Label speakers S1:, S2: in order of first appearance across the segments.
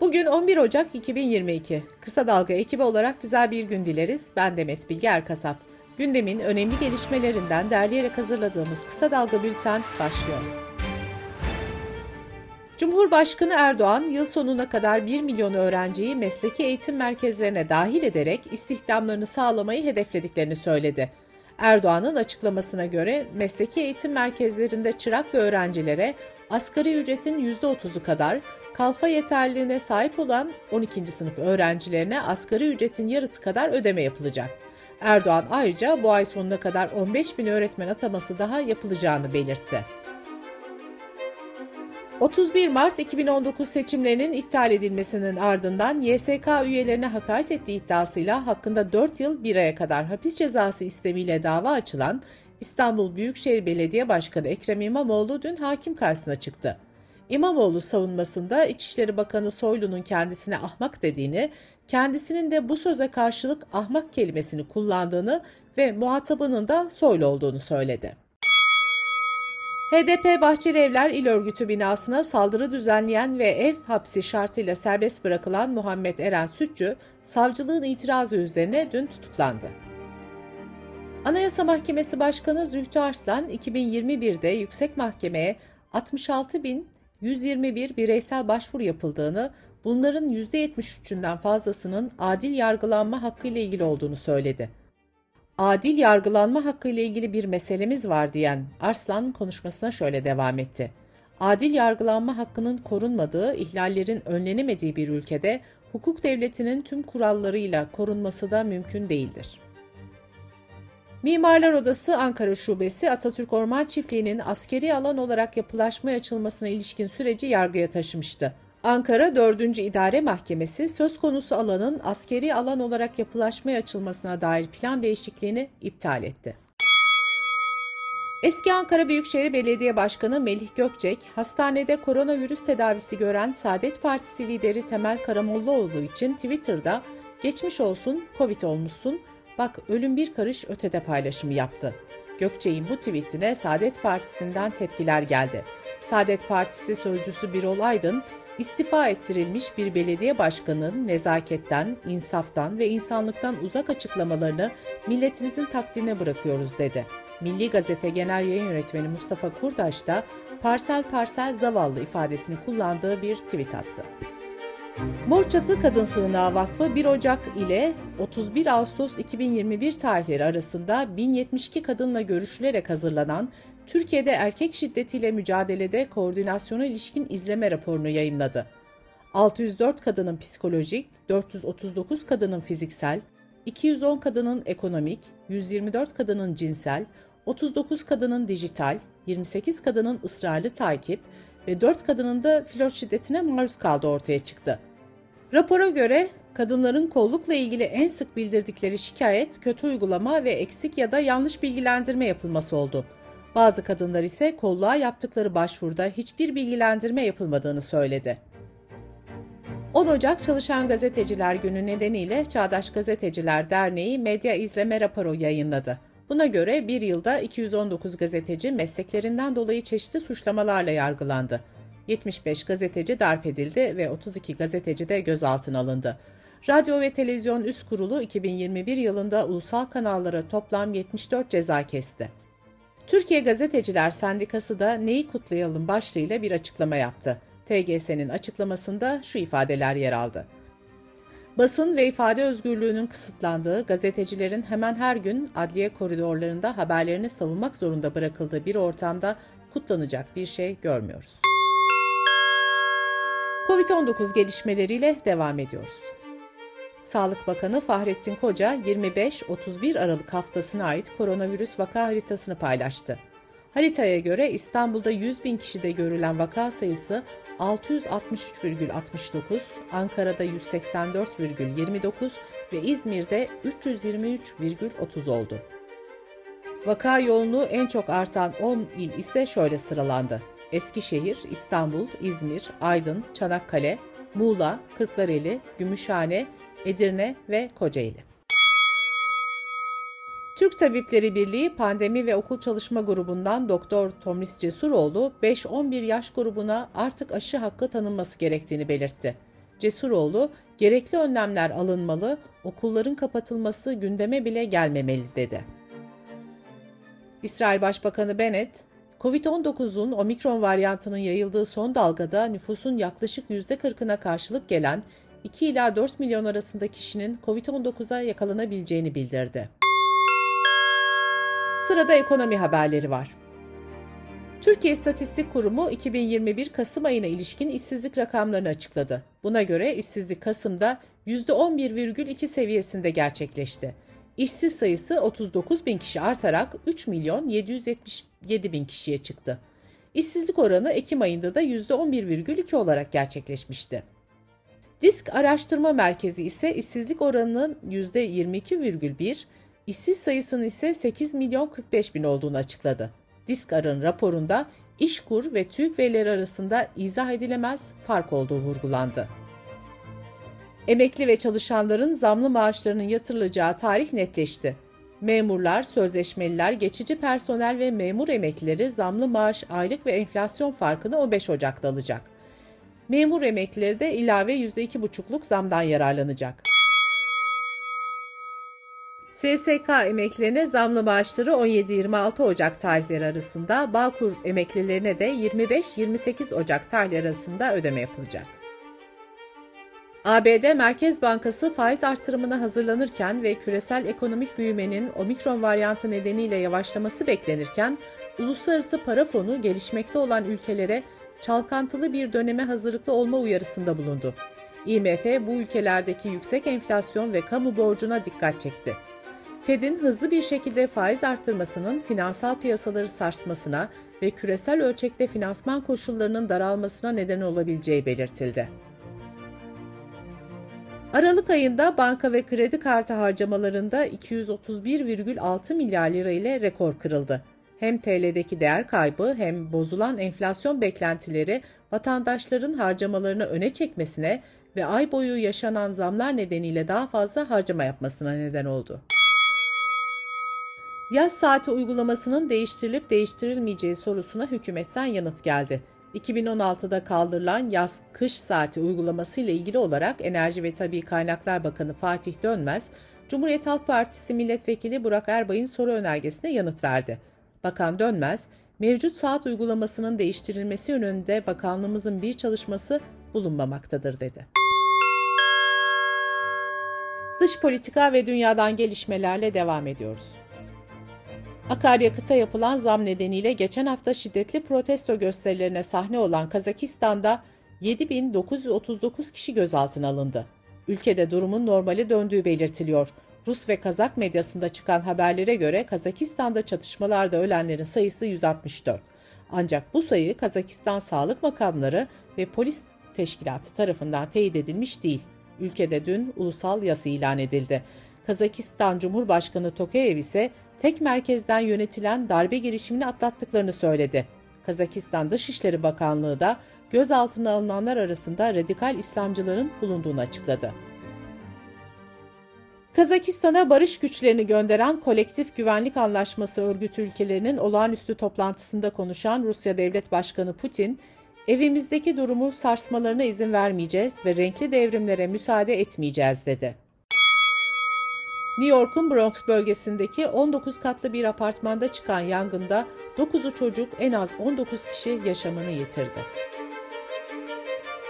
S1: Bugün 11 Ocak 2022. Kısa Dalga ekibi olarak güzel bir gün dileriz. Ben Demet Bilge Erkasap. Gündemin önemli gelişmelerinden derleyerek hazırladığımız Kısa Dalga Bülten başlıyor. Cumhurbaşkanı Erdoğan yıl sonuna kadar 1 milyon öğrenciyi mesleki eğitim merkezlerine dahil ederek istihdamlarını sağlamayı hedeflediklerini söyledi. Erdoğan'ın açıklamasına göre mesleki eğitim merkezlerinde çırak ve öğrencilere asgari ücretin %30'u kadar, kalfa yeterliliğine sahip olan 12. sınıf öğrencilerine asgari ücretin yarısı kadar ödeme yapılacak. Erdoğan ayrıca bu ay sonuna kadar 15 bin öğretmen ataması daha yapılacağını belirtti. 31 Mart 2019 seçimlerinin iptal edilmesinin ardından YSK üyelerine hakaret ettiği iddiasıyla hakkında 4 yıl 1 aya kadar hapis cezası istemiyle dava açılan İstanbul Büyükşehir Belediye Başkanı Ekrem İmamoğlu dün hakim karşısına çıktı. İmamoğlu savunmasında İçişleri Bakanı Soylu'nun kendisine ahmak dediğini, kendisinin de bu söze karşılık ahmak kelimesini kullandığını ve muhatabının da Soylu olduğunu söyledi. HDP Bahçeli Evler İl Örgütü binasına saldırı düzenleyen ve ev hapsi şartıyla serbest bırakılan Muhammed Eren Sütçü, savcılığın itirazı üzerine dün tutuklandı. Anayasa Mahkemesi Başkanı Zühtü Arslan 2021'de Yüksek Mahkeme'ye 66.121 bireysel başvuru yapıldığını, bunların %73'ünden fazlasının adil yargılanma hakkı ile ilgili olduğunu söyledi. Adil yargılanma hakkı ile ilgili bir meselemiz var diyen Arslan konuşmasına şöyle devam etti. Adil yargılanma hakkının korunmadığı, ihlallerin önlenemediği bir ülkede hukuk devletinin tüm kurallarıyla korunması da mümkün değildir. Mimarlar Odası Ankara Şubesi Atatürk Orman Çiftliği'nin askeri alan olarak yapılaşmaya açılmasına ilişkin süreci yargıya taşımıştı. Ankara 4. İdare Mahkemesi söz konusu alanın askeri alan olarak yapılaşmaya açılmasına dair plan değişikliğini iptal etti. Eski Ankara Büyükşehir Belediye Başkanı Melih Gökçek, hastanede koronavirüs tedavisi gören Saadet Partisi lideri Temel Karamollaoğlu için Twitter'da "Geçmiş olsun, Covid olmuşsun, bak ölüm bir karış ötede" paylaşımı yaptı. Gökçek'in bu tweetine Saadet Partisi'nden tepkiler geldi. Saadet Partisi sözcüsü Birol Aydın, istifa ettirilmiş bir belediye başkanının nezaketten, insaftan ve insanlıktan uzak açıklamalarını milletimizin takdirine bırakıyoruz dedi. Milli Gazete Genel Yayın Yönetmeni Mustafa Kurdaş da parsel parsel zavallı ifadesini kullandığı bir tweet attı. Morçatı Kadın Sığınağı Vakfı 1 Ocak ile 31 Ağustos 2021 tarihleri arasında 1072 kadınla görüşülerek hazırlanan Türkiye'de erkek şiddetiyle mücadelede koordinasyona ilişkin izleme raporunu yayımladı. 604 kadının psikolojik, 439 kadının fiziksel, 210 kadının ekonomik, 124 kadının cinsel, 39 kadının dijital, 28 kadının ısrarlı takip ve 4 kadının da flört şiddetine maruz kaldığı ortaya çıktı. Rapora göre kadınların kollukla ilgili en sık bildirdikleri şikayet kötü uygulama ve eksik ya da yanlış bilgilendirme yapılması oldu. Bazı kadınlar ise kolluğa yaptıkları başvuruda hiçbir bilgilendirme yapılmadığını söyledi. 10 Ocak Çalışan Gazeteciler Günü nedeniyle Çağdaş Gazeteciler Derneği medya izleme raporu yayınladı. Buna göre bir yılda 219 gazeteci mesleklerinden dolayı çeşitli suçlamalarla yargılandı. 75 gazeteci darp edildi ve 32 gazeteci de gözaltına alındı. Radyo ve Televizyon Üst Kurulu 2021 yılında ulusal kanallara toplam 74 ceza kesti. Türkiye Gazeteciler Sendikası da neyi kutlayalım başlığıyla bir açıklama yaptı. TGS'nin açıklamasında şu ifadeler yer aldı. Basın ve ifade özgürlüğünün kısıtlandığı, gazetecilerin hemen her gün adliye koridorlarında haberlerini savunmak zorunda bırakıldığı bir ortamda kutlanacak bir şey görmüyoruz. Covid-19 gelişmeleriyle devam ediyoruz. Sağlık Bakanı Fahrettin Koca 25-31 Aralık haftasına ait koronavirüs vaka haritasını paylaştı. Haritaya göre İstanbul'da 100 bin kişide görülen vaka sayısı 663,69, Ankara'da 184,29 ve İzmir'de 323,30 oldu. Vaka yoğunluğu en çok artan 10 il ise şöyle sıralandı. Eskişehir, İstanbul, İzmir, Aydın, Çanakkale, Muğla, Kırklareli, Gümüşhane, Edirne ve Kocaeli. Türk Tabipleri Birliği Pandemi ve Okul Çalışma Grubu'ndan Doktor Tomris Cesuroğlu 5-11 yaş grubuna artık aşı hakkı tanınması gerektiğini belirtti. Cesuroğlu, gerekli önlemler alınmalı, okulların kapatılması gündeme bile gelmemeli dedi. İsrail Başbakanı Bennett, Covid-19'un omikron varyantının yayıldığı son dalgada nüfusun yaklaşık %40'ına karşılık gelen 2 ila 4 milyon arasında kişinin Covid-19'a yakalanabileceğini bildirdi. Sırada ekonomi haberleri var. Türkiye İstatistik Kurumu 2021 Kasım ayına ilişkin işsizlik rakamlarını açıkladı. Buna göre işsizlik Kasım'da %11,2 seviyesinde gerçekleşti. İşsiz sayısı 39 bin kişi artarak 3 milyon 777 bin kişiye çıktı. İşsizlik oranı Ekim ayında da %11,2 olarak gerçekleşmişti. Disk Araştırma Merkezi ise işsizlik oranının %22,1, işsiz sayısının ise 8 milyon 45 bin olduğunu açıkladı. Diskar'ın raporunda İşkur ve TÜİK verileri arasında izah edilemez fark olduğu vurgulandı. Emekli ve çalışanların zamlı maaşlarının yatırılacağı tarih netleşti. Memurlar, sözleşmeliler, geçici personel ve memur emeklileri zamlı maaş, aylık ve enflasyon farkını 15 Ocak'ta alacak. Memur emeklileri de ilave %2,5'luk zamdan yararlanacak. SSK emeklilerine zamlı maaşları 17-26 Ocak tarihleri arasında, Bağkur emeklilerine de 25-28 Ocak tarihleri arasında ödeme yapılacak. ABD Merkez Bankası faiz artırımına hazırlanırken ve küresel ekonomik büyümenin omikron varyantı nedeniyle yavaşlaması beklenirken, Uluslararası Para Fonu gelişmekte olan ülkelere çalkantılı bir döneme hazırlıklı olma uyarısında bulundu. IMF bu ülkelerdeki yüksek enflasyon ve kamu borcuna dikkat çekti. Fed'in hızlı bir şekilde faiz arttırmasının finansal piyasaları sarsmasına ve küresel ölçekte finansman koşullarının daralmasına neden olabileceği belirtildi. Aralık ayında banka ve kredi kartı harcamalarında 231,6 milyar lira ile rekor kırıldı. Hem TL'deki değer kaybı hem bozulan enflasyon beklentileri vatandaşların harcamalarını öne çekmesine ve ay boyu yaşanan zamlar nedeniyle daha fazla harcama yapmasına neden oldu. Yaz saati uygulamasının değiştirilip değiştirilmeyeceği sorusuna hükümetten yanıt geldi. 2016'da kaldırılan yaz-kış saati uygulaması ile ilgili olarak Enerji ve Tabi Kaynaklar Bakanı Fatih Dönmez, Cumhuriyet Halk Partisi Milletvekili Burak Erbay'ın soru önergesine yanıt verdi. Bakan Dönmez, mevcut saat uygulamasının değiştirilmesi yönünde bakanlığımızın bir çalışması bulunmamaktadır dedi. Dış politika ve dünyadan gelişmelerle devam ediyoruz. Akaryakıta yapılan zam nedeniyle geçen hafta şiddetli protesto gösterilerine sahne olan Kazakistan'da 7939 kişi gözaltına alındı. Ülkede durumun normale döndüğü belirtiliyor. Rus ve Kazak medyasında çıkan haberlere göre Kazakistan'da çatışmalarda ölenlerin sayısı 164. Ancak bu sayı Kazakistan sağlık makamları ve polis teşkilatı tarafından teyit edilmiş değil. Ülkede dün ulusal yası ilan edildi. Kazakistan Cumhurbaşkanı Tokayev ise tek merkezden yönetilen darbe girişimini atlattıklarını söyledi. Kazakistan Dışişleri Bakanlığı da gözaltına alınanlar arasında radikal İslamcıların bulunduğunu açıkladı. Kazakistan'a barış güçlerini gönderen Kolektif Güvenlik Anlaşması örgütü ülkelerinin olağanüstü toplantısında konuşan Rusya Devlet Başkanı Putin, evimizdeki durumu sarsmalarına izin vermeyeceğiz ve renkli devrimlere müsaade etmeyeceğiz dedi. New York'un Bronx bölgesindeki 19 katlı bir apartmanda çıkan yangında 9'u çocuk en az 19 kişi yaşamını yitirdi.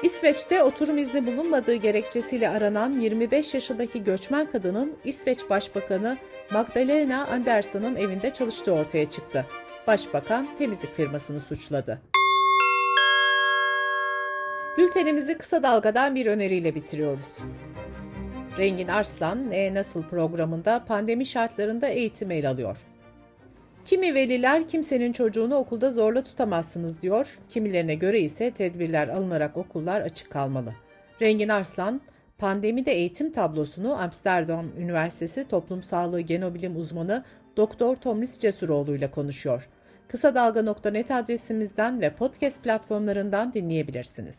S1: İsveç'te oturum izni bulunmadığı gerekçesiyle aranan 25 yaşındaki göçmen kadının İsveç Başbakanı Magdalena Andersson'ın evinde çalıştığı ortaya çıktı. Başbakan temizlik firmasını suçladı. Bültenimizi kısa dalgadan bir öneriyle bitiriyoruz. Rengin Arslan, E Nasıl programında pandemi şartlarında eğitim el alıyor. Kimi veliler kimsenin çocuğunu okulda zorla tutamazsınız diyor, kimilerine göre ise tedbirler alınarak okullar açık kalmalı. Rengin Arslan, pandemide eğitim tablosunu Amsterdam Üniversitesi Toplum Sağlığı Genobilim uzmanı Doktor Tomris Cesuroğlu ile konuşuyor. Kısa Dalga.net adresimizden ve podcast platformlarından dinleyebilirsiniz.